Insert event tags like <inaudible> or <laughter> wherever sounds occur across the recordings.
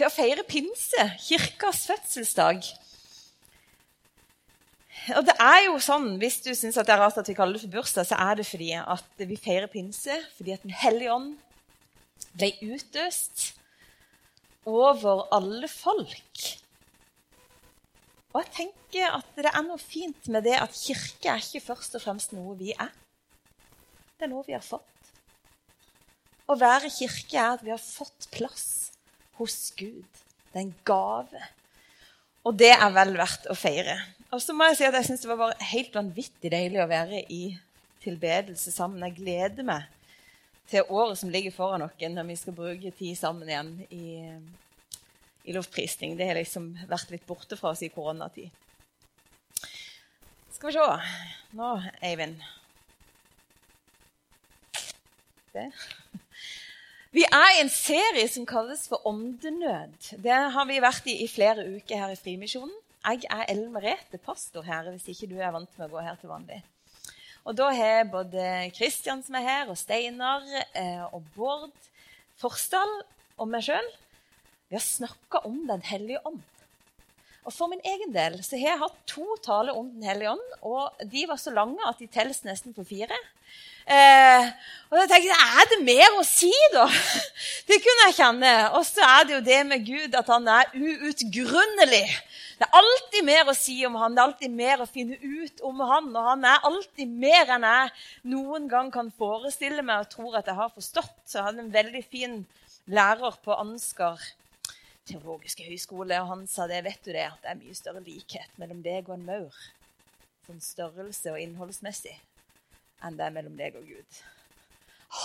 til å feire pinse, kirkas fødselsdag. Og det er jo sånn, Hvis du syns det er rart at vi kaller det for bursdag, så er det fordi at vi feirer pinse fordi at Den hellige ånd ble utøst over alle folk. Og jeg tenker at det er noe fint med det at kirke er ikke først og fremst noe vi er. Det er noe vi har fått. Å være kirke er at vi har fått plass hos Gud. Det er en gave. Og det er vel verdt å feire. Og så må jeg si at jeg syns det var bare helt vanvittig deilig å være i tilbedelse sammen. Jeg gleder meg til året som ligger foran oss, når vi skal bruke tid sammen igjen i, i lovprisning. Det har liksom vært litt borte fra oss i koronatid. Skal vi se Nå, Eivind. Det. Vi er i en serie som kalles for Åndenød. Det har vi vært i i flere uker her i Frimisjonen. Jeg er Ellen Merete, pastor her, hvis ikke du er vant med å gå her til vanlig. Og da har både Kristian som er her, og Steinar eh, og Bård Forsdal og meg sjøl vi har snakka om Den hellige ånd. Og For min egen del så har jeg hatt to taler om Den hellige ånd, og de var så lange at de telles nesten på fire. Eh, og da tenkte jeg, Er det mer å si, da? <laughs> Det kunne jeg kjenne. Og så er det jo det med Gud at han er uutgrunnelig. Det er alltid mer å si om han, det er alltid mer å finne ut om han. Og han er alltid mer enn jeg noen gang kan forestille meg og tror at jeg har forstått. Så jeg hadde en veldig fin lærer på Ansgar teologiske høgskole, og han sa det, vet du det, at det er mye større likhet mellom deg og en maur, sånn størrelse og innholdsmessig, enn det er mellom deg og Gud.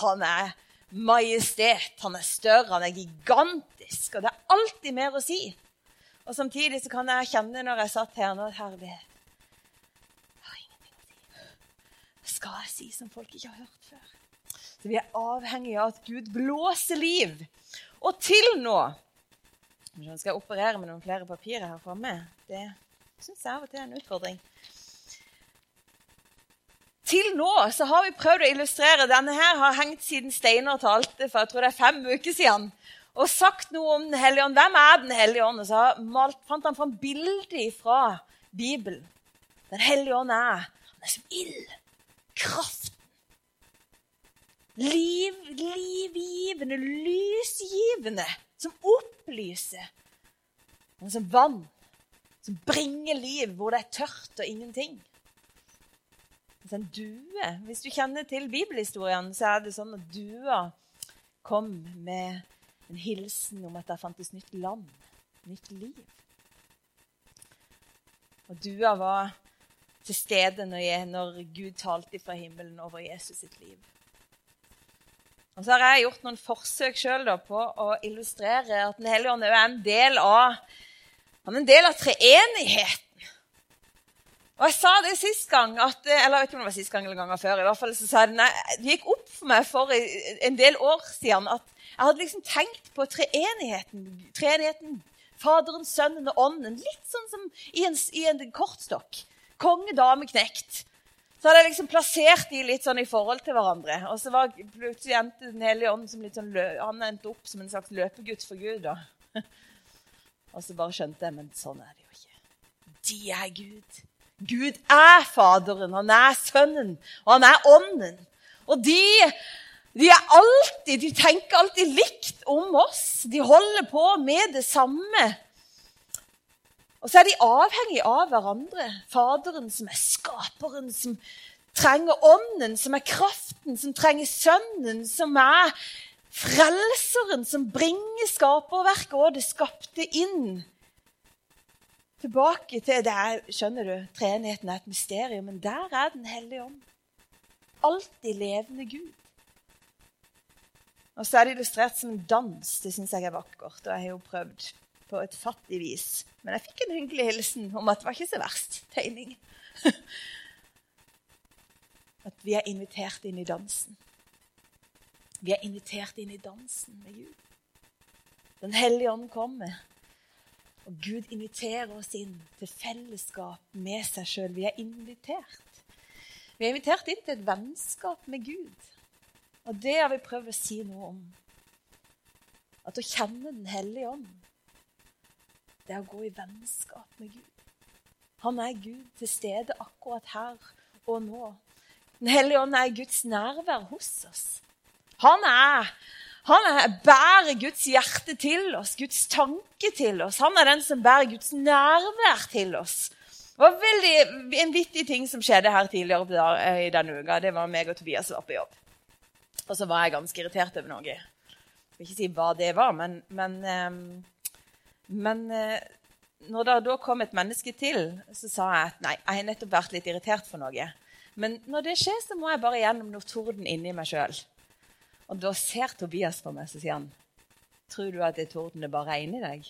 Han er majestet, han er større, han er gigantisk, og det er alltid mer å si. Og samtidig så kan jeg kjenne når jeg satt her nå, at herlighet Jeg har ingenting å si. Skal jeg si som folk ikke har hørt før? Så vi er avhengige av at Gud blåser liv. Og til nå skal jeg operere med noen flere papirer her framme. Det syns jeg av og til er en utfordring. Til nå så har vi prøvd å illustrere. Denne her har hengt siden Steinar talte for jeg tror det er fem uker siden. Og sagt noe om Den hellige ånd. Hvem er Den hellige ånd? Og så malt, fant han fram bilder fra Bibelen. Den hellige ånd er han er som ild. Kraften. Liv, livgivende, lysgivende. Som opplyser. Men som vann. Som bringer liv hvor det er tørt og ingenting. En due Hvis du kjenner til bibelhistorien, så er det sånn at dua kom med en hilsen om at det fantes nytt land, nytt liv. Og dua var til stede når, Gud talte fra himmelen over Jesus sitt liv. Og så har jeg gjort noen forsøk sjøl på å illustrere at Den hellige ånd er en del av, en del av treenigheten. Og jeg sa det sist gang, at, eller jeg vet ikke om det var sist gang eller ganger før. i hvert fall så sa jeg det, det gikk opp for meg for en del år siden at jeg hadde liksom tenkt på treenigheten. treenigheten Faderen, Sønnen og Ånden. Litt sånn som i en, i en kortstokk. Konge, dame, knekt. Så hadde jeg liksom plassert de litt sånn i forhold til hverandre. Og så var plutselig endte Den hellige ånd som litt sånn han endte opp som en slags løpegutt for Gud. da. <laughs> Og så bare skjønte jeg men sånn er det jo ikke. De er Gud. Gud er Faderen, han er Sønnen, og han er Ånden. Og de, de, er alltid, de tenker alltid likt om oss. De holder på med det samme. Og så er de avhengige av hverandre. Faderen som er skaperen, som trenger Ånden, som er kraften, som trenger Sønnen, som er frelseren, som bringer skaperverket og det skapte inn tilbake til der, skjønner du, Treenigheten er et mysterium, men der er Den hellige ånd. Alltid levende Gud. Og så er det illustrert som en dans. Det syns jeg er vakkert. Og jeg har jo prøvd på et fattig vis. Men jeg fikk en hyggelig hilsen om at det var ikke så verst tegning. <laughs> At vi er invitert inn i dansen. Vi er invitert inn i dansen med Gud. Den hellige ånd kommer. Og Gud inviterer oss inn til fellesskap med seg sjøl. Vi er invitert. Vi er invitert inn til et vennskap med Gud. Og det har vi prøvd å si noe om. At å kjenne Den hellige ånd det er å gå i vennskap med Gud. Han er Gud til stede akkurat her og nå. Den hellige ånd er Guds nærvær hos oss. Han er han er, bærer Guds hjerte til oss, Guds tanke til oss. Han er den som bærer Guds nærvær til oss. Det var veldig, en vittig ting som skjedde her tidligere der, i denne uka. Det var meg og Tobias som var på jobb. Og så var jeg ganske irritert over noe. Jeg vil ikke si hva det var, men, men, ehm, men eh, når det da kom et menneske til, så sa jeg at nei, jeg har nettopp vært litt irritert for noe. Men når det skjer, så må jeg bare gjennom noe torden inni meg sjøl. Og da ser Tobias på meg så sier han, Tror du at det tordenet bare er inni deg?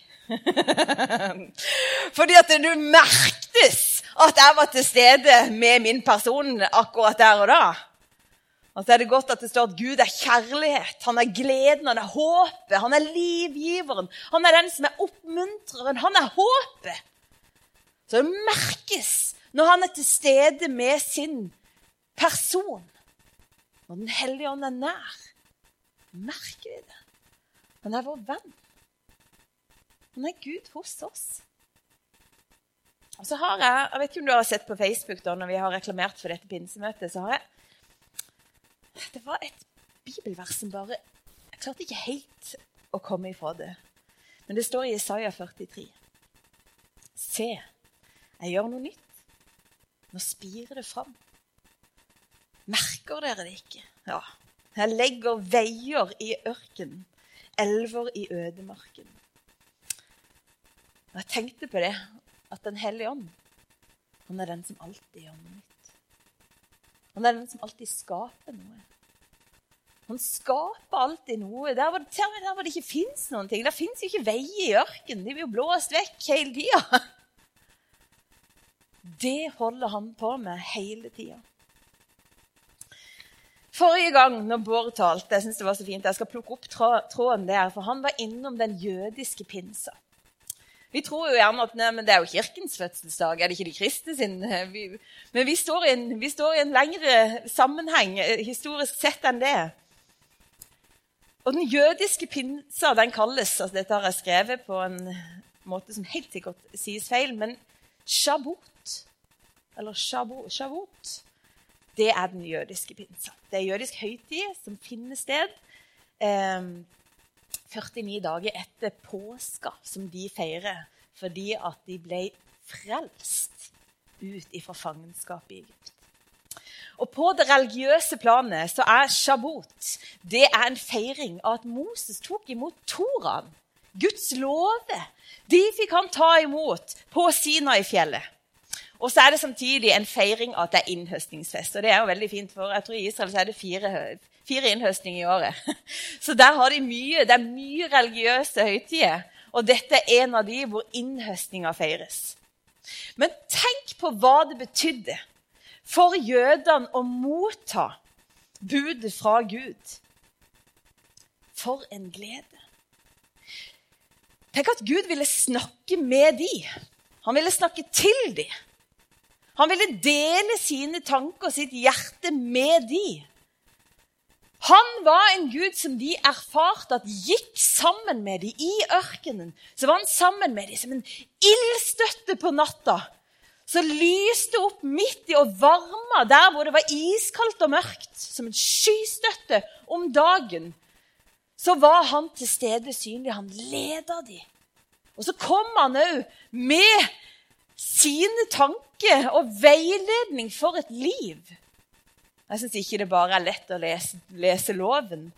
<laughs> Fordi at du merktes at jeg var til stede med min person akkurat der og da. Og så er det godt at det står at Gud er kjærlighet, han er gleden, han er håpet, han er livgiveren. Han er den som er oppmuntreren, han er håpet. Så det merkes når han er til stede med sin person. Når Den hellige ånd er nær merker vi det. Han er vår venn. Han er Gud hos oss. Og så har jeg, jeg vet ikke om du har sett på Facebook da, når vi har reklamert for dette pinsemøtet, så har jeg Det var et bibelvers som bare Jeg klarte ikke helt å komme ifra det. Men det står i Isaiah 43. Se, jeg gjør noe nytt. Nå spirer det fram. Merker dere det ikke? Ja, jeg legger veier i ørkenen, elver i ødemarken. Og jeg tenkte på det, at Den hellige ånd, han er den som alltid gjør noe nytt. Han er den som alltid skaper noe. Han skaper alltid noe. Der hvor, der hvor det ikke fins noen ting. Der fins jo ikke veier i ørkenen. De blir jo blåst vekk hele tida. <laughs> Det holder han på med hele tida. Forrige gang når Bård talte, jeg synes det var så fint, jeg skal plukke opp tråden der, for han var innom den jødiske pinsa. Vi tror jo gjerne at nei, det er jo kirkens fødselsdag, er det ikke de kristne sin? Vi, men vi står, en, vi står, i en, lengre sammenheng eh, historisk sett enn det. Og den jødiske pinsa den kalles altså Dette har jeg skrevet på en måte som helt sikkert sies feil, men shabot. Eller shabot det er den jødiske pinsa. Det er jødisk høytid som finner sted eh, 49 dager etter påska, som de feirer fordi at de ble frelst ut fra fangenskapet i Egypt. Og På det religiøse planet så er shabot det er en feiring av at Moses tok imot Toraen, Guds love. De fikk han ta imot på Sinai-fjellet. Og så er det samtidig en feiring av at det er innhøstningsfest. Og det er jo veldig fint, for jeg tror i Israel så er det fire, fire innhøstninger i året. <laughs> Så der har de mye, det er mye religiøse høytider. Og dette er en av de hvor innhøstninga feires. Men tenk på hva det betydde for jødene å motta budet fra Gud. For en glede. Tenk at Gud ville snakke med de. Han ville snakke til de. Han ville dele sine tanker og sitt hjerte med de. Han var en gud som de erfarte at gikk sammen med dem i ørkenen. Så var han sammen med dem som en ildstøtte på natta. Så lyste opp midt i og varma der hvor det var iskaldt og mørkt, som en skystøtte om dagen. Så var han til stede synlig. Han leda dem. Og så kom han òg med sine tanker og veiledning for et liv. Jeg syns ikke det bare er lett å lese, lese, loven.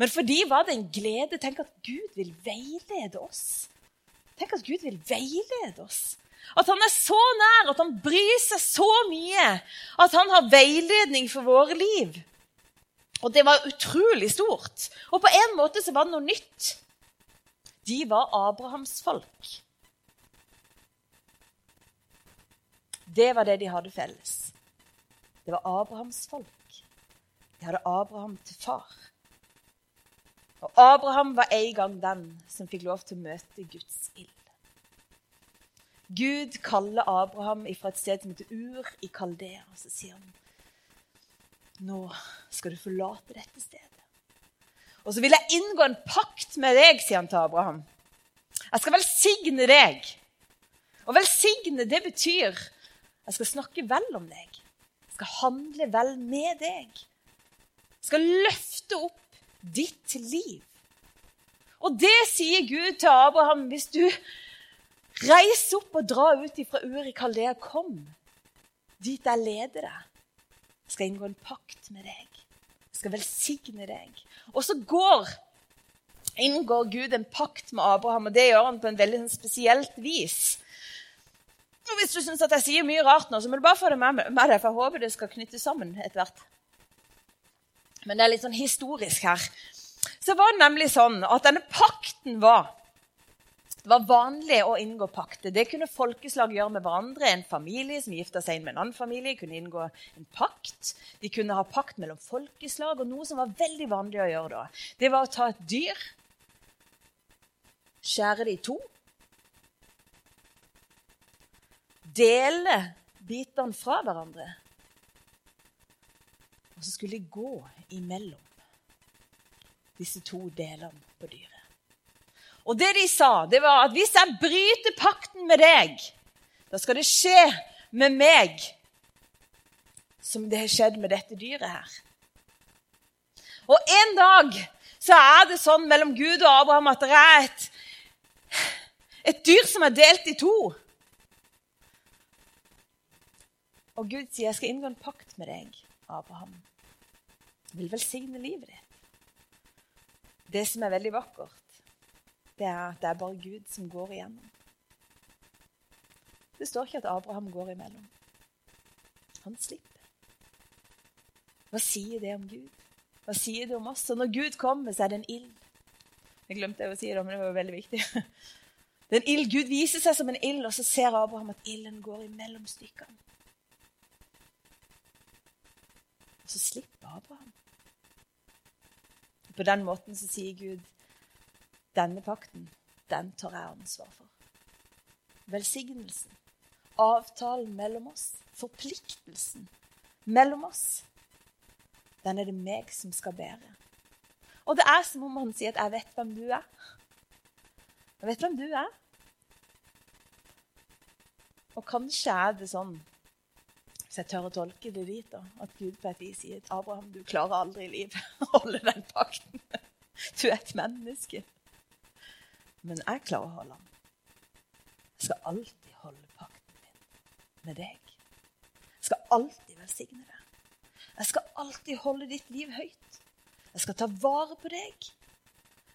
Men for de var det en glede. Tenk at Gud vil veilede oss. Tenk at Gud vil veilede oss. At han er så nær, at han bryr seg så mye. At han har veiledning for våre liv. Og det var utrolig stort. Og på en måte så var det noe nytt. De var Abrahams folk. Det var det de hadde felles. Det var Abrahams folk. De hadde Abraham til far. Og Abraham var en gang den som fikk lov til å møte Guds ild. Gud kaller Abraham fra et sted som heter Ur i Kaldea. Og så sier han nå skal du forlate dette stedet. Og så vil jeg inngå en pakt med deg, sier han til Abraham. Jeg skal velsigne deg. Å velsigne, det betyr jeg skal snakke vel om deg. Skal handle vel med deg. Skal løfte opp ditt liv. Og det sier Gud til Abraham hvis du reiser opp og drar ut fra Uri Kaldea. Kom dit jeg leder deg. Jeg skal inngå en pakt med deg. Jeg skal velsigne deg. Og så går inngår Gud en pakt med Abraham, og det gjør han på en veldig sånn spesielt vis. Og Hvis du syns jeg sier mye rart nå, så må du bare få det med, deg, for jeg håper det skal knyttes sammen etter hvert. Men det er litt sånn historisk her. Så var det nemlig sånn at denne pakten var det var vanlig å inngå pakter. Det kunne folkeslag gjøre med hverandre. En familie som gifta seg inn med en annen familie, kunne inngå en pakt. De kunne ha pakt mellom folkeslag. Og noe som var veldig vanlig å gjøre da, det var å ta et dyr skjære det i to. Dele bitene fra hverandre. Og så skulle de gå imellom disse to delene på dyret. Og det de sa, det var at hvis jeg bryter pakten med deg, da skal det skje med meg som det har skjedd med dette dyret her. Og en dag så er det sånn mellom Gud og Abraham at det er et et dyr som er delt i to. Og Gud sier, 'Jeg skal inngå en pakt med deg, Abraham.' Jeg vil velsigne livet ditt. Det som er veldig vakkert, det er at det er bare Gud som går igjennom. Det står ikke at Abraham går imellom. Han slipper. Hva sier det om Gud? Hva sier det om oss? Og når Gud kommer, så er det en ild. Jeg glemte å si det, men det var veldig viktig. <laughs> Det er en ild, Gud viser seg som en ild, og så ser Abraham at ilden går imellom stykkene. Så slipp Abraham. På den måten så sier Gud denne pakten, den tar jeg ansvar for. Velsignelsen, avtalen mellom oss, forpliktelsen mellom oss, den er det meg som skal bære. Og det er som om han sier at 'jeg vet hvem du er'. Jeg vet hvem du er. Og kanskje er det sånn, hvis jeg tør å tolke det dit, da, at Gud på et vis sier Abraham du klarer aldri i livet å holde den pakten. Du er et menneske. Men jeg klarer å holde den. Jeg skal alltid holde pakten min med deg. Jeg skal alltid velsigne deg. Jeg skal alltid holde ditt liv høyt. Jeg skal ta vare på deg.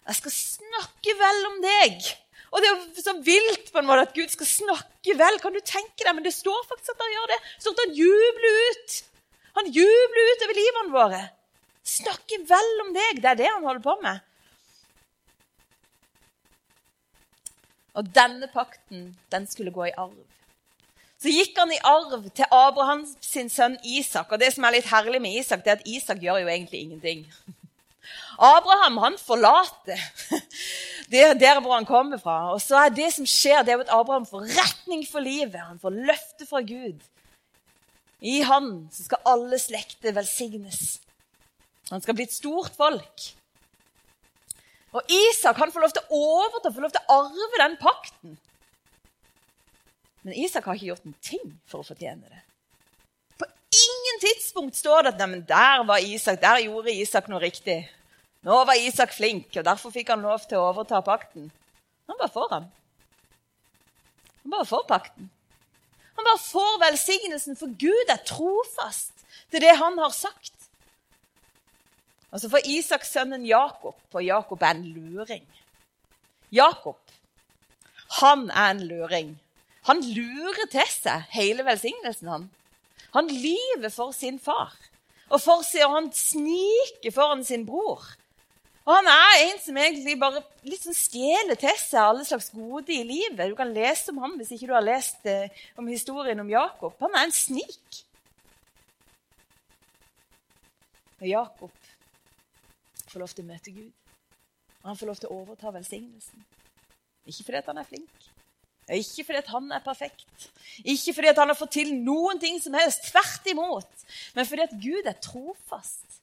Jeg skal snakke vel om deg. Og det er så vilt på en måte at Gud skal snakke vel. Kan du tenke deg? Men det står faktisk at han gjør det. Det står at han jubler ut. Han jubler ut over livene våre. Snakke vel om deg. Det er det han holder på med. Og denne pakten, den skulle gå i arv. Så gikk han i arv til Abrahams sønn Isak. Og det som er litt herlig med Isak, det er at Isak gjør jo egentlig ingenting. <laughs> Abraham han forlater det er der hvor han kommer fra. Og så er det som skjer, det er at Abraham får retning for livet. Han får løfte fra Gud. I han så skal alle slekter velsignes. Han skal bli et stort folk. Og Isak han får lov til å overta, får lov til å arve den pakten. Men Isak har ikke gjort en ting for å fortjene det. På ingen tidspunkt står det at der var Isak, der gjorde Isak noe riktig. Nå var Isak flink, og derfor fikk han lov til å overta pakten. Han bare får han. Han bare får pakten. Han bare får velsignelsen, for Gud er trofast til det han har sagt. Og så får Isak sønnen Jakob, for Jakob er en luring. Jakob, han er en luring. Han lurer til seg hele velsignelsen, han. Han lyver for sin far, og, for, og han sniker foran sin bror. Og han er en som egentlig bare sånn stjeler til seg alle slags gode i livet. Du kan lese om ham hvis ikke du har lest eh, om historien om Jakob. Han er en snik. Og Jakob får lov til å møte Gud. Han får lov til å overta velsignelsen. Ikke fordi han er flink. Ikke fordi han er perfekt. Ikke fordi han har fått til noen ting som helst. Tvert imot. Men fordi Gud er trofast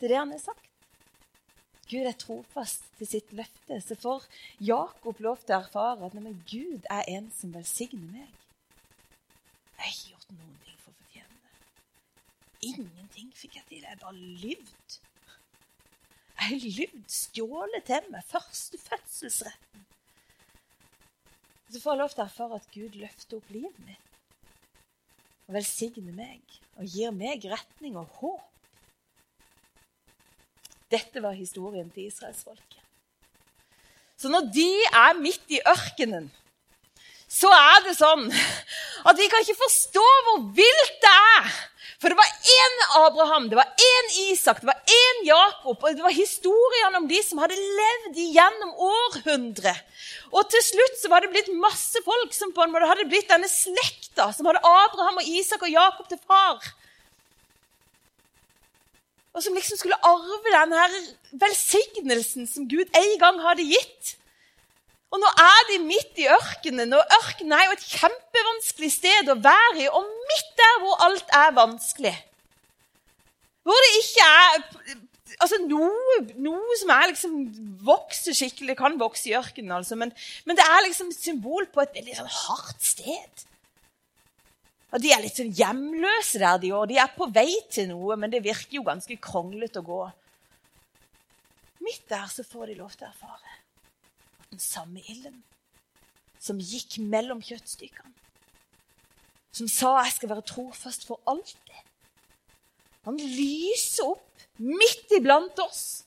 til det han har sagt. Gud er trofast til sitt løfte. Så får Jakob lov til å erfare at nei, Gud er en som velsigner meg. Jeg har ikke gjort noen ting for å fortjene det. Ingenting fikk jeg til. Jeg bare lyvd. Jeg har lyvd, stjålet til meg første fødselsretten. Så får jeg lov til å erfare at Gud løfter opp livet mitt og velsigner meg og gir meg retning og håp. Dette var historien til israelsfolket. Så når de er midt i ørkenen, så er det sånn at vi kan ikke forstå hvor vilt det er. For det var én Abraham, det var én Isak, det var én Jakob. Og det var historiene om de som hadde levd igjennom århundre. Og til slutt så var det blitt masse folk som på en måte hadde blitt denne slekta, som hadde Abraham og Isak og Jakob til far og som liksom skulle arve den her velsignelsen som Gud en gang hadde gitt. Og nå er de midt i ørkenen, og ørkenen er jo et kjempevanskelig sted å være i. Og midt der hvor alt er vanskelig, hvor det ikke er altså noe, noe som er liksom vokser skikkelig kan vokse i ørkenen, altså, men, men, det er liksom et symbol på et veldig sånn hardt sted. Og De er litt sånn hjemløse der de år. De er på vei til noe, men det virker jo ganske kronglete å gå. Midt der så får de lov til å erfare at den samme ilden som gikk mellom kjøttstykkene, som sa 'jeg skal være trofast for alltid', han lyser opp midt iblant oss.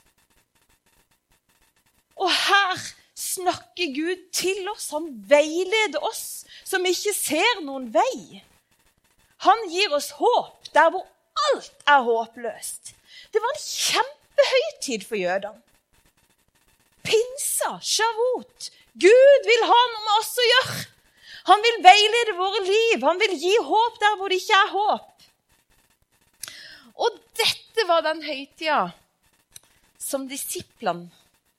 Og her snakker Gud til oss. Han veileder oss som ikke ser noen vei. Han gir oss håp der hvor alt er håpløst. Det var en kjempehøytid for jødene. Pinsa, shavot. Gud vil ha noe med oss å gjøre. Han vil veilede våre liv. Han vil gi håp der hvor det ikke er håp. Og dette var den høytida som disiplene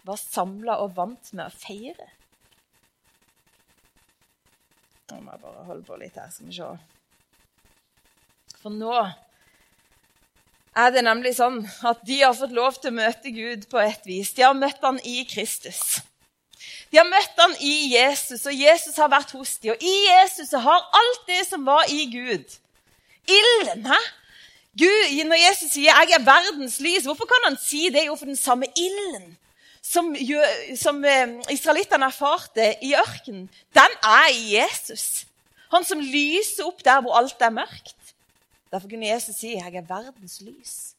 var samla og vant med å feire. Nå må jeg bare holde på litt her, skal vi se. For nå er det nemlig sånn at de har fått lov til å møte Gud på et vis. De har møtt han i Kristus. De har møtt han i Jesus, og Jesus har vært hos dem. Og i Jesus har alt det som var i Gud. Ilden, hæ? Gud, når Jesus sier 'jeg er verdens lys', hvorfor kan han si det? Jo, for den samme ilden som, som eh, israelittene erfarte i ørkenen, den er i Jesus. Han som lyser opp der hvor alt er mørkt. Derfor kunne Jesus si 'Jeg er verdens lys'.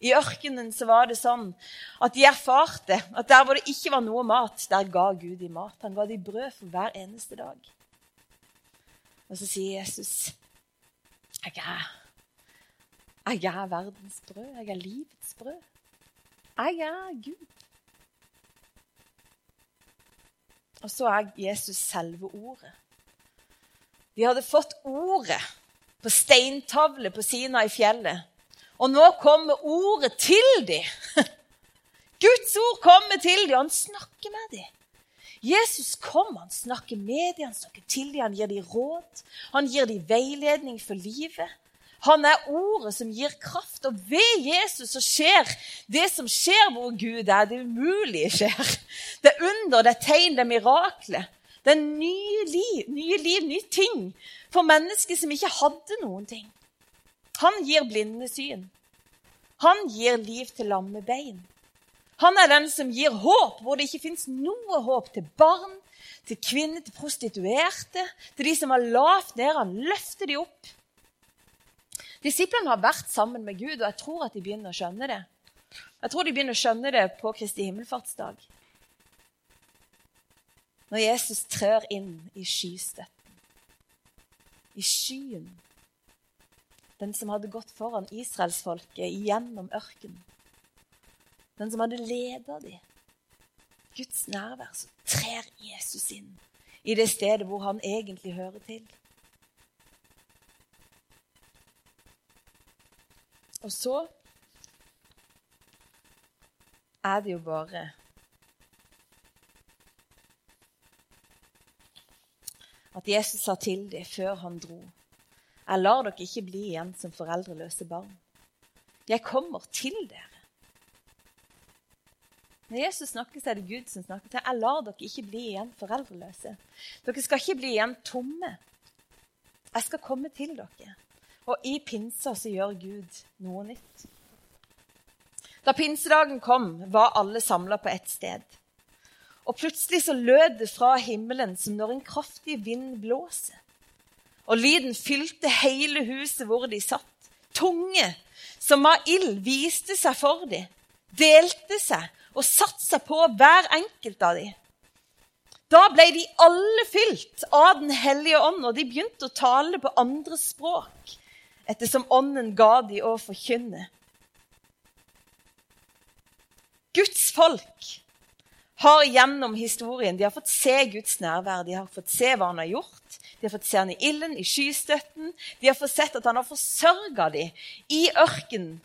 I ørkenen så var det sånn at de erfarte at der hvor det ikke var noe mat, der ga Gud dem mat. Han ga dem brød for hver eneste dag. Og så sier Jesus, 'Jeg er, jeg er verdens brød. Jeg er livets brød. Jeg er Gud.' Og så er Jesus selve ordet. De hadde fått ordet på steintavle på Sina i fjellet. Og nå kommer ordet til dem. <laughs> Guds ord kommer til dem, og han snakker med dem. Jesus kommer, han snakker med dem, han snakker til dem, han gir dem råd. Han gir dem veiledning for livet. Han er ordet som gir kraft. Og ved Jesus så skjer det som skjer hvor Gud er. Det umulige skjer. Det er under, det er tegn, det er mirakler. Det er nye liv, nye liv, nye ting for mennesker som ikke hadde noen ting. Han gir blinde syn. Han gir liv til lamme bein. Han er den som gir håp hvor det ikke fins noe håp til barn, til kvinner, til prostituerte, til de som har lavt nede. Han løfter de opp. Disiplene har vært sammen med Gud, og jeg tror at de begynner å skjønne det. Jeg tror de begynner å skjønne det på Kristi himmelfartsdag. Når Jesus trør inn i skystøtten i skyen. Den som hadde gått foran israelsfolket gjennom ørkenen. Den som hadde leda dem. Guds nærvær. Så trer Jesus inn i det stedet hvor han egentlig hører til. Og så er det jo bare at Jesus sa til dem før han dro. Jeg lar dere ikke bli igjen som foreldreløse barn. Jeg kommer til dere. Når Jesus snakker, så er det Gud som snakker til. Jeg lar dere ikke bli igjen foreldreløse. Dere skal ikke bli igjen tomme. Jeg skal komme til dere. Og i pinsa så gjør Gud noe nytt. Da pinsedagen kom, var alle samla på ett sted. Og plutselig så lød det fra himmelen som når en kraftig vind blåser. Og lyden fylte hele huset hvor de satt. Tunge som av ild viste seg for dem, delte seg og satte seg på hver enkelt av dem. Da ble de alle fylt av Den hellige ånd, og de begynte å tale på andre språk ettersom Ånden ga dem å forkynne. Guds folk har gjennom historien de har fått se Guds nærvær, de har fått se hva han har gjort. De har fått se han i ilden, i skystøtten. De har fått sett at han har forsørga dem i ørkenen.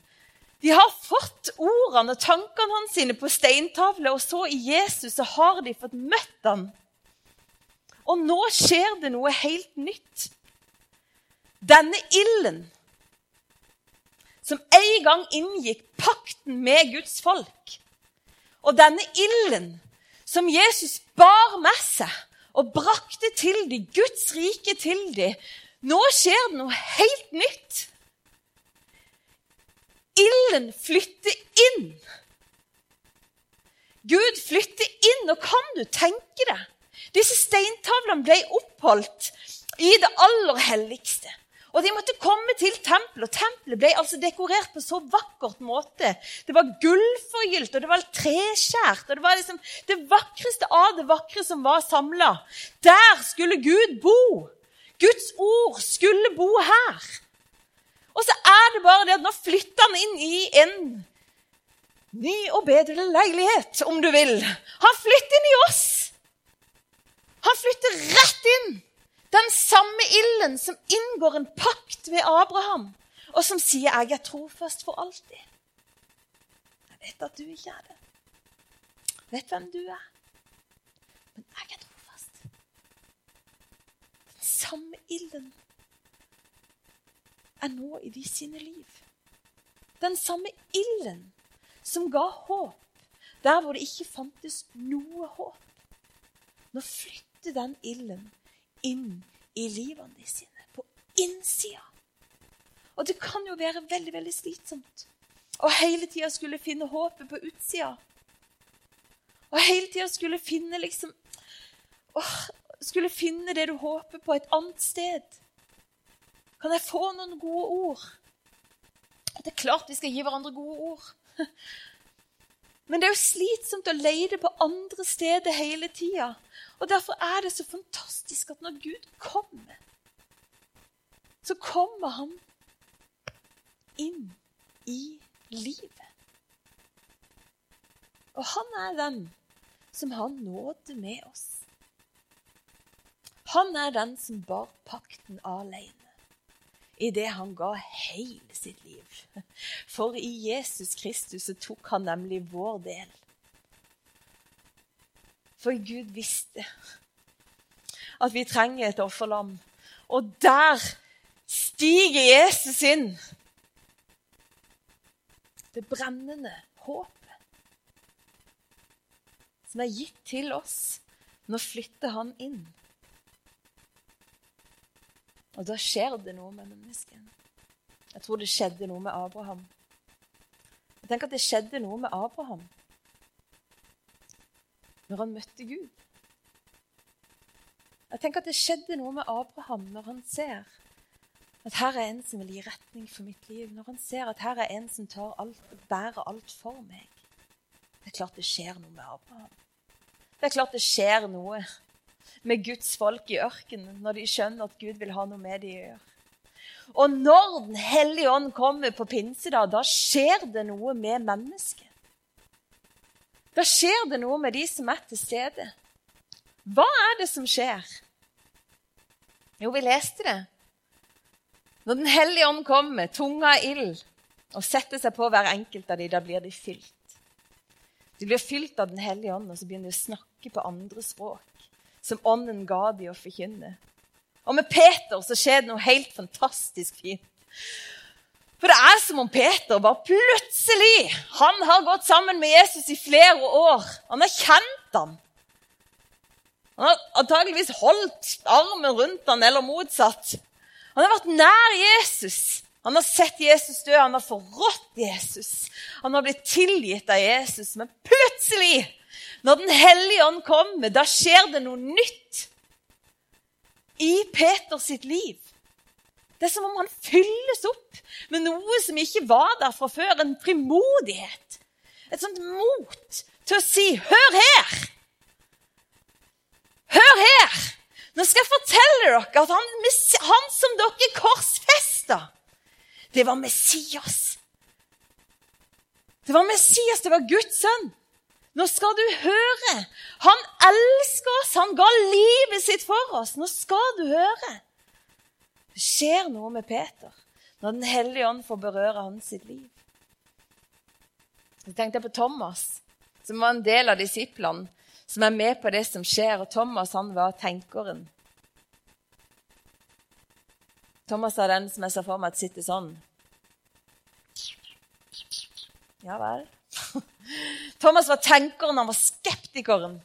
De har fått ordene og tankene hans sine på steintavle, og så i Jesus så har de fått møtt ham. Og nå skjer det noe helt nytt. Denne ilden som en gang inngikk pakten med Guds folk, og denne ilden som Jesus bar med seg og brakte til dem, Guds rike til dem. Nå skjer det noe helt nytt. Ilden flytter inn. Gud flytter inn, og kan du tenke deg? Disse steintavlene ble oppholdt i det aller helligste. Og de måtte komme til tempelet, og tempelet ble altså dekorert på så vakkert måte. Det var gullforgylt, og det var treskjært, og det var liksom det vakreste av det vakre som var samla. Der skulle Gud bo. Guds ord skulle bo her. Og så er det bare det at nå flytter han inn i en ny og bedre leilighet, om du vil. Han flytter inn i oss. Han flytter rett inn den samme ilden som inngår en pakt ved Abraham, og som sier 'jeg er trofast for alltid'. Jeg vet at du ikke er det. Jeg vet hvem du er. Men jeg er trofast. Den samme ilden er nå i de sine liv. Den samme ilden som ga håp der hvor det ikke fantes noe håp. Nå flytter den ilden inn i livene sine. På innsida. Og det kan jo være veldig veldig slitsomt å hele tida skulle finne håpet på utsida. Og hele tida skulle finne liksom åh, Skulle finne det du håper på, et annet sted. Kan jeg få noen gode ord? Det er klart vi skal gi hverandre gode ord. <laughs> Men det er jo slitsomt å lete på andre steder hele tida. Og Derfor er det så fantastisk at når Gud kommer, så kommer han inn i livet. Og han er den som har nåde med oss. Han er den som bar pakten alene idet han ga hele sitt liv. For i Jesus Kristus så tok han nemlig vår del. For Gud visste at vi trenger et offerlam. Og der stiger Jesus inn. Det brennende håpet som er gitt til oss. Nå flytter han inn. Og da skjer det noe med mennesket. Jeg tror det skjedde noe med Abraham. Jeg tenker at det skjedde noe med Abraham når han møtte Gud. Jeg tenker at Det skjedde noe med Abraham når han ser at her er en som vil gi retning for mitt liv. Når han ser at her er en som tar alt, bærer alt for meg. Det er klart det skjer noe med Abraham. Det er klart det skjer noe med Guds folk i ørkenen når de skjønner at Gud vil ha noe med de å gjøre. Og når Den hellige ånd kommer på pinsedag, da skjer det noe med mennesket. Da skjer det noe med de som er til stede. Hva er det som skjer? Jo, vi leste det. Når Den hellige ånd kommer, tunga av ild, og setter seg på hver enkelt av dem, da blir de fylt. De blir fylt av Den hellige ånd, og så begynner de å snakke på andre språk, som ånden ga dem å forkynne. Og med Peter så skjer det noe helt fantastisk fint. For det er som om Peter bare plutselig Han har gått sammen med Jesus i flere år. Han har kjent ham. Han har antageligvis holdt armen rundt ham, eller motsatt. Han har vært nær Jesus. Han har sett Jesus dø, han har forrådt Jesus. Han har blitt tilgitt av Jesus. Men plutselig, når Den hellige ånd kommer, da skjer det noe nytt i Peters sitt liv. Det er som om han fylles opp med noe som ikke var der fra før. En frimodighet. Et sånt mot til å si 'Hør her!' Hør her! Nå skal jeg fortelle dere at han, han som dere korsfesta, det var Messias. Det var Messias, det var Guds sønn. Nå skal du høre. Han elsker oss. Han ga livet sitt for oss. Nå skal du høre. Det skjer noe med Peter når Den hellige ånd får berøre hans sitt liv. Så tenkte jeg på Thomas, som var en del av disiplene, som er med på det som skjer. Og Thomas han var tenkeren. Thomas er den som jeg ser for meg at sitter sånn. Ja vel. <laughs> Thomas var tenkeren, han var skeptikeren.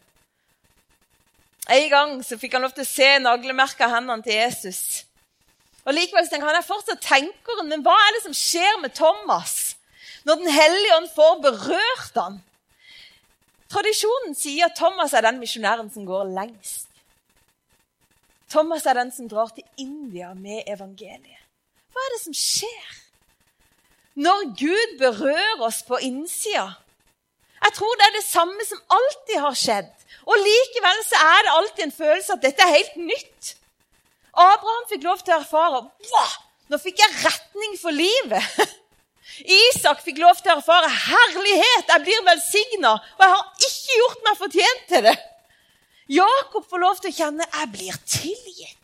En gang så fikk han lov til å se naglemerket av hendene til Jesus. Og Likevel tenker han er fortsatt tenkeren, men hva er det som skjer med Thomas når Den hellige ånd får berørt han? Tradisjonen sier at Thomas er den misjonæren som går lengst. Thomas er den som drar til India med evangeliet. Hva er det som skjer når Gud berører oss på innsida? Jeg tror det er det samme som alltid har skjedd. Og likevel så er det alltid en følelse at dette er helt nytt. Abraham fikk lov til å erfare wow, nå fikk jeg retning for livet. <laughs> Isak fikk lov til å erfare herlighet. Jeg blir velsigna, og jeg har ikke gjort meg fortjent til det. Jakob får lov til å kjenne jeg blir tilgitt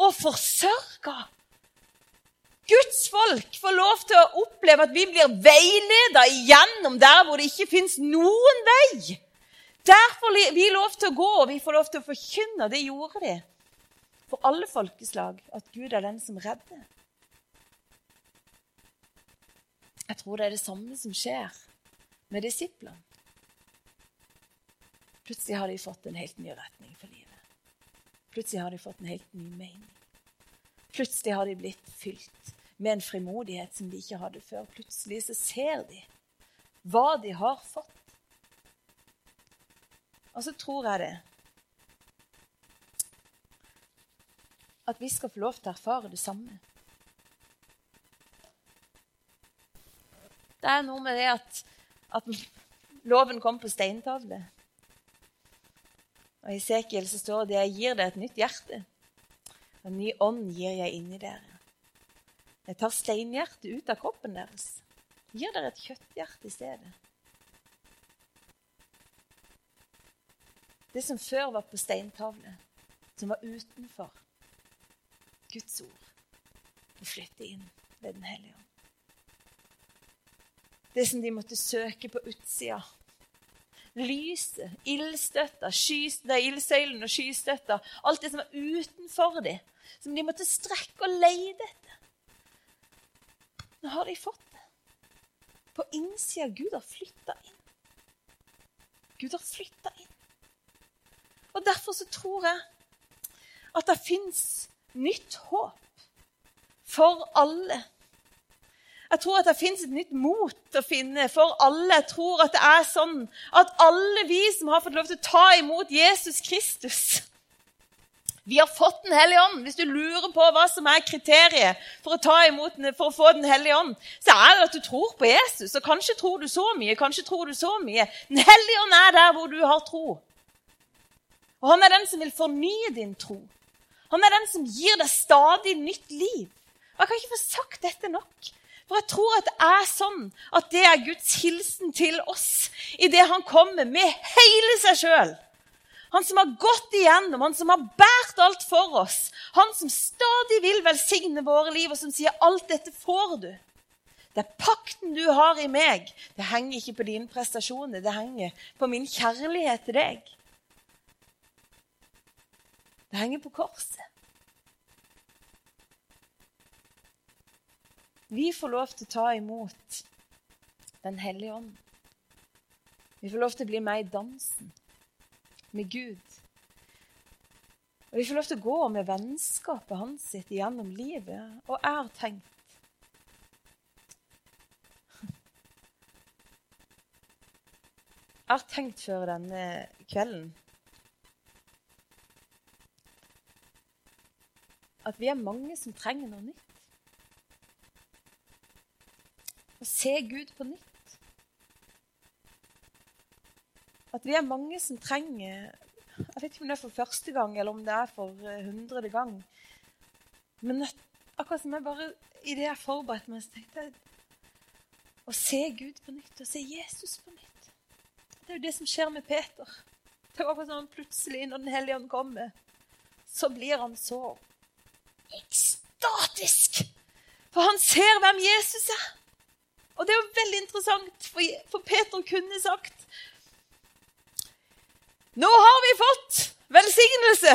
og forsørga. Guds folk får lov til å oppleve at vi blir veileda igjennom der hvor det ikke fins noen vei. Der får vi lov til å gå, og vi får lov til å forkynne. Det gjorde de for alle folkeslag at Gud er den som redder. Jeg tror det er det samme som skjer med disiplene. Plutselig har de fått en helt ny retning for livet. Plutselig har de fått en helt ny mening. Plutselig har de blitt fylt med en frimodighet som de ikke hadde før. Plutselig så ser de hva de har fått. Og så tror jeg det at vi skal få lov til å erfare det samme. Det er noe med det at, at loven kom på steintavle. Og I Sekiel så står det jeg gir deg et nytt hjerte. En ny ånd gir jeg inni dere. Jeg tar steinhjertet ut av kroppen deres. Gir dere et kjøtthjerte i stedet. Det som før var på steintavle, som var utenfor, Guds ord og flytte inn ved Den hellige ånd. Det som de måtte søke på utsida. Lyset, ildstøtta, ildsøylen og skystøtta. Alt det som var utenfor dem, som de måtte strekke og leide etter. Nå har de fått det. På innsida Gud har flytta inn. Gud har flytta inn. Og Derfor så tror jeg at det fins nytt håp for alle. Jeg tror at det fins et nytt mot å finne for alle. Jeg tror at det er sånn at alle vi som har fått lov til å ta imot Jesus Kristus Vi har fått Den hellige ånd. Hvis du lurer på hva som er kriteriet for å, imot, for å få Den hellige ånd, så er det at du tror på Jesus. Og kanskje tror du så mye, kanskje tror du så mye. Den hellige ånd er der hvor du har tro. Og han er den som vil fornye din tro. Han er den som gir deg stadig nytt liv. Og Jeg kan ikke få sagt dette nok. For jeg tror at det er sånn at det er Guds hilsen til oss idet han kommer med hele seg sjøl. Han som har gått igjennom, han som har båret alt for oss. Han som stadig vil velsigne våre liv, og som sier 'alt dette får du'. Det er pakten du har i meg. Det henger ikke på dine prestasjoner, det henger på min kjærlighet til deg. Det henger på korset. Vi får lov til å ta imot Den hellige ånd. Vi får lov til å bli med i dansen med Gud. Og vi får lov til å gå med vennskapet hans sitt gjennom livet. Og har tenkt Jeg har tenkt før denne kvelden at vi er mange som trenger noe nytt. Å se Gud på nytt. At vi er mange som trenger jeg vet ikke om det er for første gang eller om det er for eh, hundrede gang. Men akkurat som jeg bare i det jeg forberedte meg, så tenkte jeg å se Gud på nytt, å se Jesus på nytt. Det er jo det som skjer med Peter. Det var akkurat som han plutselig, når Den hellige ånd kommer, så blir han så ekstatisk. For han ser hvem Jesus er. Og det er jo veldig interessant, for Peter kunne sagt nå har vi fått velsignelse!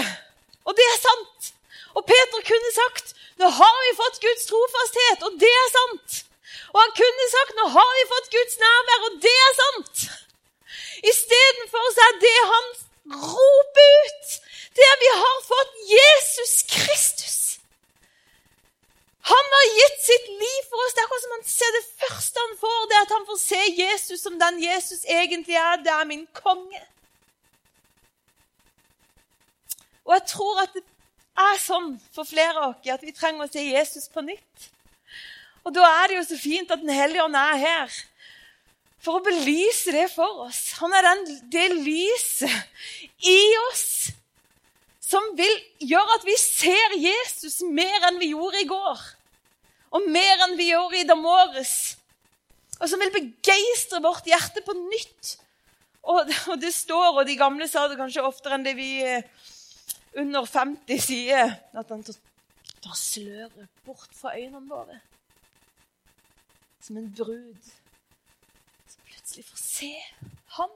Og det er sant. Og Peter kunne sagt nå har vi fått Guds trofasthet, og det er sant. Og han kunne sagt nå har vi fått Guds nærvær, og det er sant. Istedenfor er det han roper ut, det er vi har fått Jesus Kristus. Han har gitt sitt liv for oss. Det er akkurat som han ser det første han får, det er at han får se Jesus som den Jesus egentlig er. Det er min konge. Og jeg tror at det er sånn for flere av oss at vi trenger å se Jesus på nytt. Og da er det jo så fint at Den hellige ånd er her for å belyse det for oss. Han er den, det lyset i oss som vil gjøre at vi ser Jesus mer enn vi gjorde i går. Og mer enn vi gjorde i dag morges. Og som vil begeistre vårt hjerte på nytt. Og, og det står, og de gamle sa det kanskje oftere enn det vi eh, under 50 sider at han tar sløret bort fra øynene våre. Som en brud som plutselig får se ham.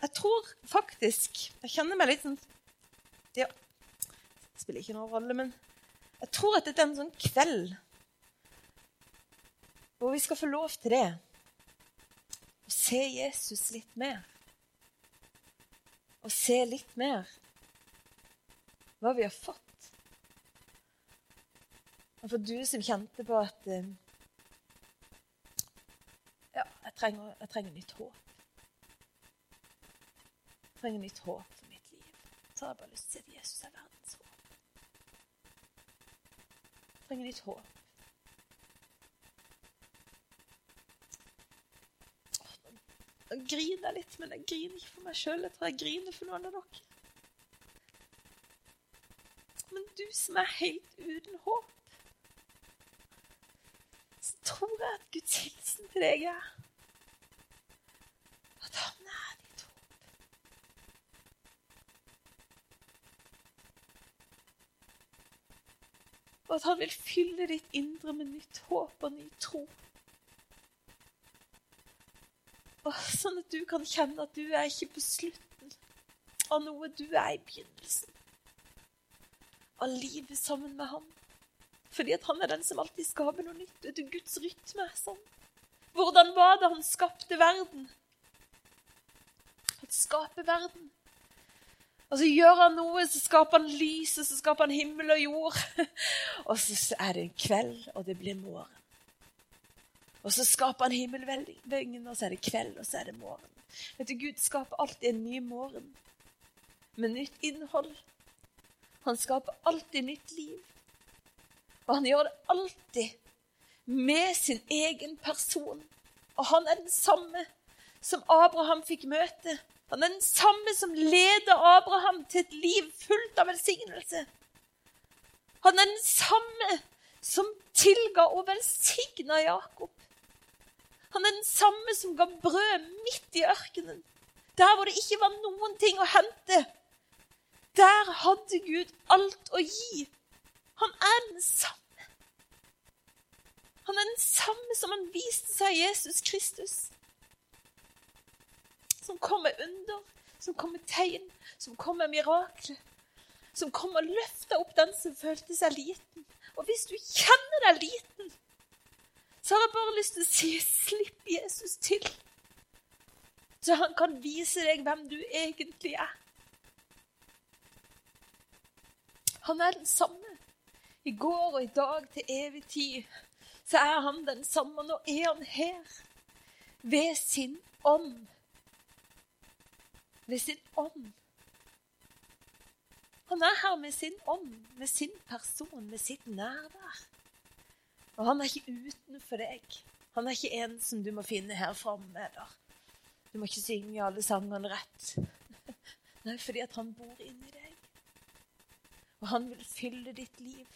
Jeg tror faktisk Jeg kjenner meg litt sånn det spiller ikke noen rolle, men jeg tror at dette er en sånn kveld hvor vi skal få lov til det. Å se Jesus litt mer og se litt mer hva vi har fått. Og for du som kjente på at eh, Ja, jeg trenger, jeg trenger nytt håp. Jeg trenger nytt håp for mitt liv. Så har jeg bare lyst til å si at Jesus er verdens håp. Jeg trenger nytt håp. Jeg griner litt, men jeg griner ikke for meg sjøl. Jeg tror jeg griner for noen av dere. Men du som er helt uten håp, så tror jeg at Guds hilsen til deg er at han er ditt håp. Og at han vil fylle ditt indre med nytt håp og ny tro. Sånn at du kan kjenne at du er ikke på slutten av noe, du er i begynnelsen av livet sammen med ham. Fordi at han er den som alltid skaper noe nytt. Vet du, Guds rytme sånn. Hvordan var det han skapte verden? Han skaper verden. Og så gjør han noe, så skaper han lys, og så skaper han himmel og jord. <laughs> Og så er det en kveld, og det blir morgen. Og så skaper han himmelveggen, og så er det kveld, og så er det morgen. Vet du, Gud skaper alltid en ny morgen med nytt innhold. Han skaper alltid nytt liv. Og han gjør det alltid med sin egen person. Og han er den samme som Abraham fikk møte. Han er den samme som leder Abraham til et liv fullt av velsignelse. Han er den samme som tilga og velsigna Jakob. Han er den samme som ga brød midt i ørkenen. Der hvor det ikke var noen ting å hente. Der hadde Gud alt å gi. Han er den samme. Han er den samme som han viste seg Jesus Kristus. Som kommer under, som kommer tegn, som kommer mirakler. som kommer og løfter opp den som følte seg liten. Og hvis du kjenner deg liten, så har jeg bare lyst til å si slipp Jesus til. Så han kan vise deg hvem du egentlig er. Han er den samme i går og i dag til evig tid. Så er han den samme. Nå er han her ved sin ånd. Ved sin ånd. Han er her med sin ånd, med sin person, med sitt nærvær. Og han er ikke utenfor deg. Han er ikke en som du må finne her framme. Du må ikke synge alle sangene rett. <laughs> Nei, fordi at han bor inni deg. Og han vil fylle ditt liv.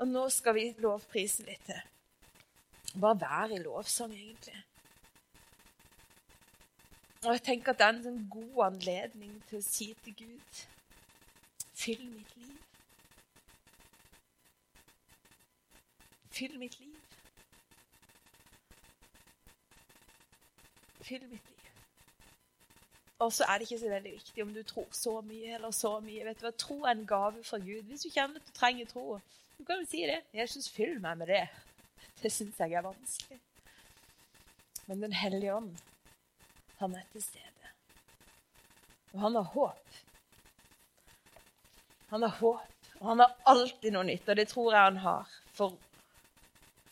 Og nå skal vi lovprise litt til. Bare være i lovsang, egentlig. Og jeg tenker at det er en sånn god anledning til å si til Gud Fyll mitt liv. Fyll mitt liv. Fyll mitt liv. Og så er det ikke så veldig viktig om du tror så mye eller så mye. Vet du hva? Tro er en gave fra Gud. Hvis du kjenner at du trenger tro, du kan jo si det. Jeg syns fyll meg med det. Det syns jeg er vanskelig. Men Den hellige ånd han er til stede. Og han har håp. Han har håp, og han har alltid noe nytt, og det tror jeg han har for,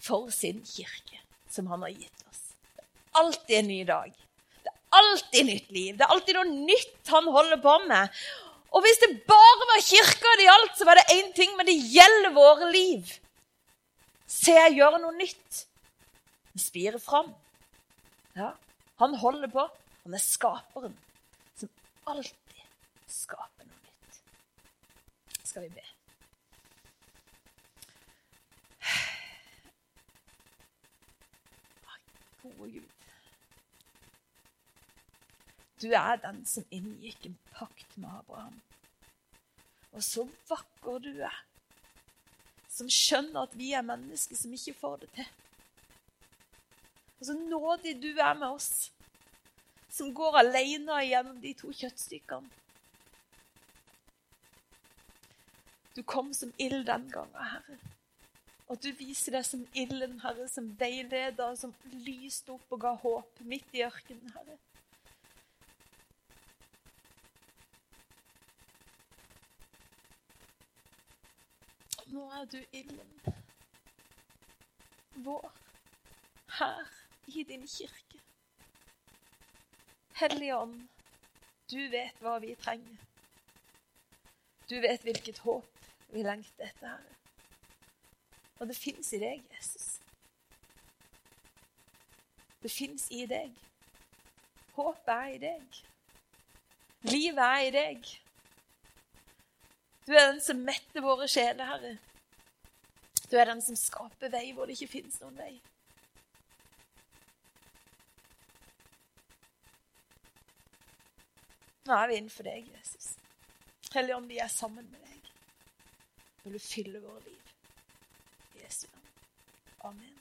for sin kirke, som han har gitt oss. Det er alltid en ny dag. Det er alltid nytt liv. Det er alltid noe nytt han holder på med. Og hvis det bare var kirka det gjaldt, så var det én ting, men det gjelder våre liv. Se, jeg gjør noe nytt. Det spirer fram. Ja, han holder på. Han er skaperen som alltid skaper noe nytt. Skal vi be. Gode Gud. Du er den som inngikk en pakt med Abraham. Og så vakker du er, som skjønner at vi er mennesker som ikke får det til. Og så nådig du er med oss, som går alene gjennom de to kjøttstykkene. Du kom som ild den gangen, Herre. Og du viser deg som ilden, Herre, som veileder, som lyste opp og ga håp midt i ørkenen, Herre. Nå er du ilden vår her i din kirke. Hellige Ånd, du vet hva vi trenger. Du vet hvilket håp vi lengter etter, Herre. Og det fins i deg, Jesus. Det fins i deg. Håpet er i deg. Livet er i deg. Du er den som metter våre sjeler, Herre. Du er den som skaper vei hvor det ikke fins noen vei. Nå er vi innenfor deg, Jesus. Hellige Ånd, vi er sammen med deg. Vil du fylle våre liv. comment.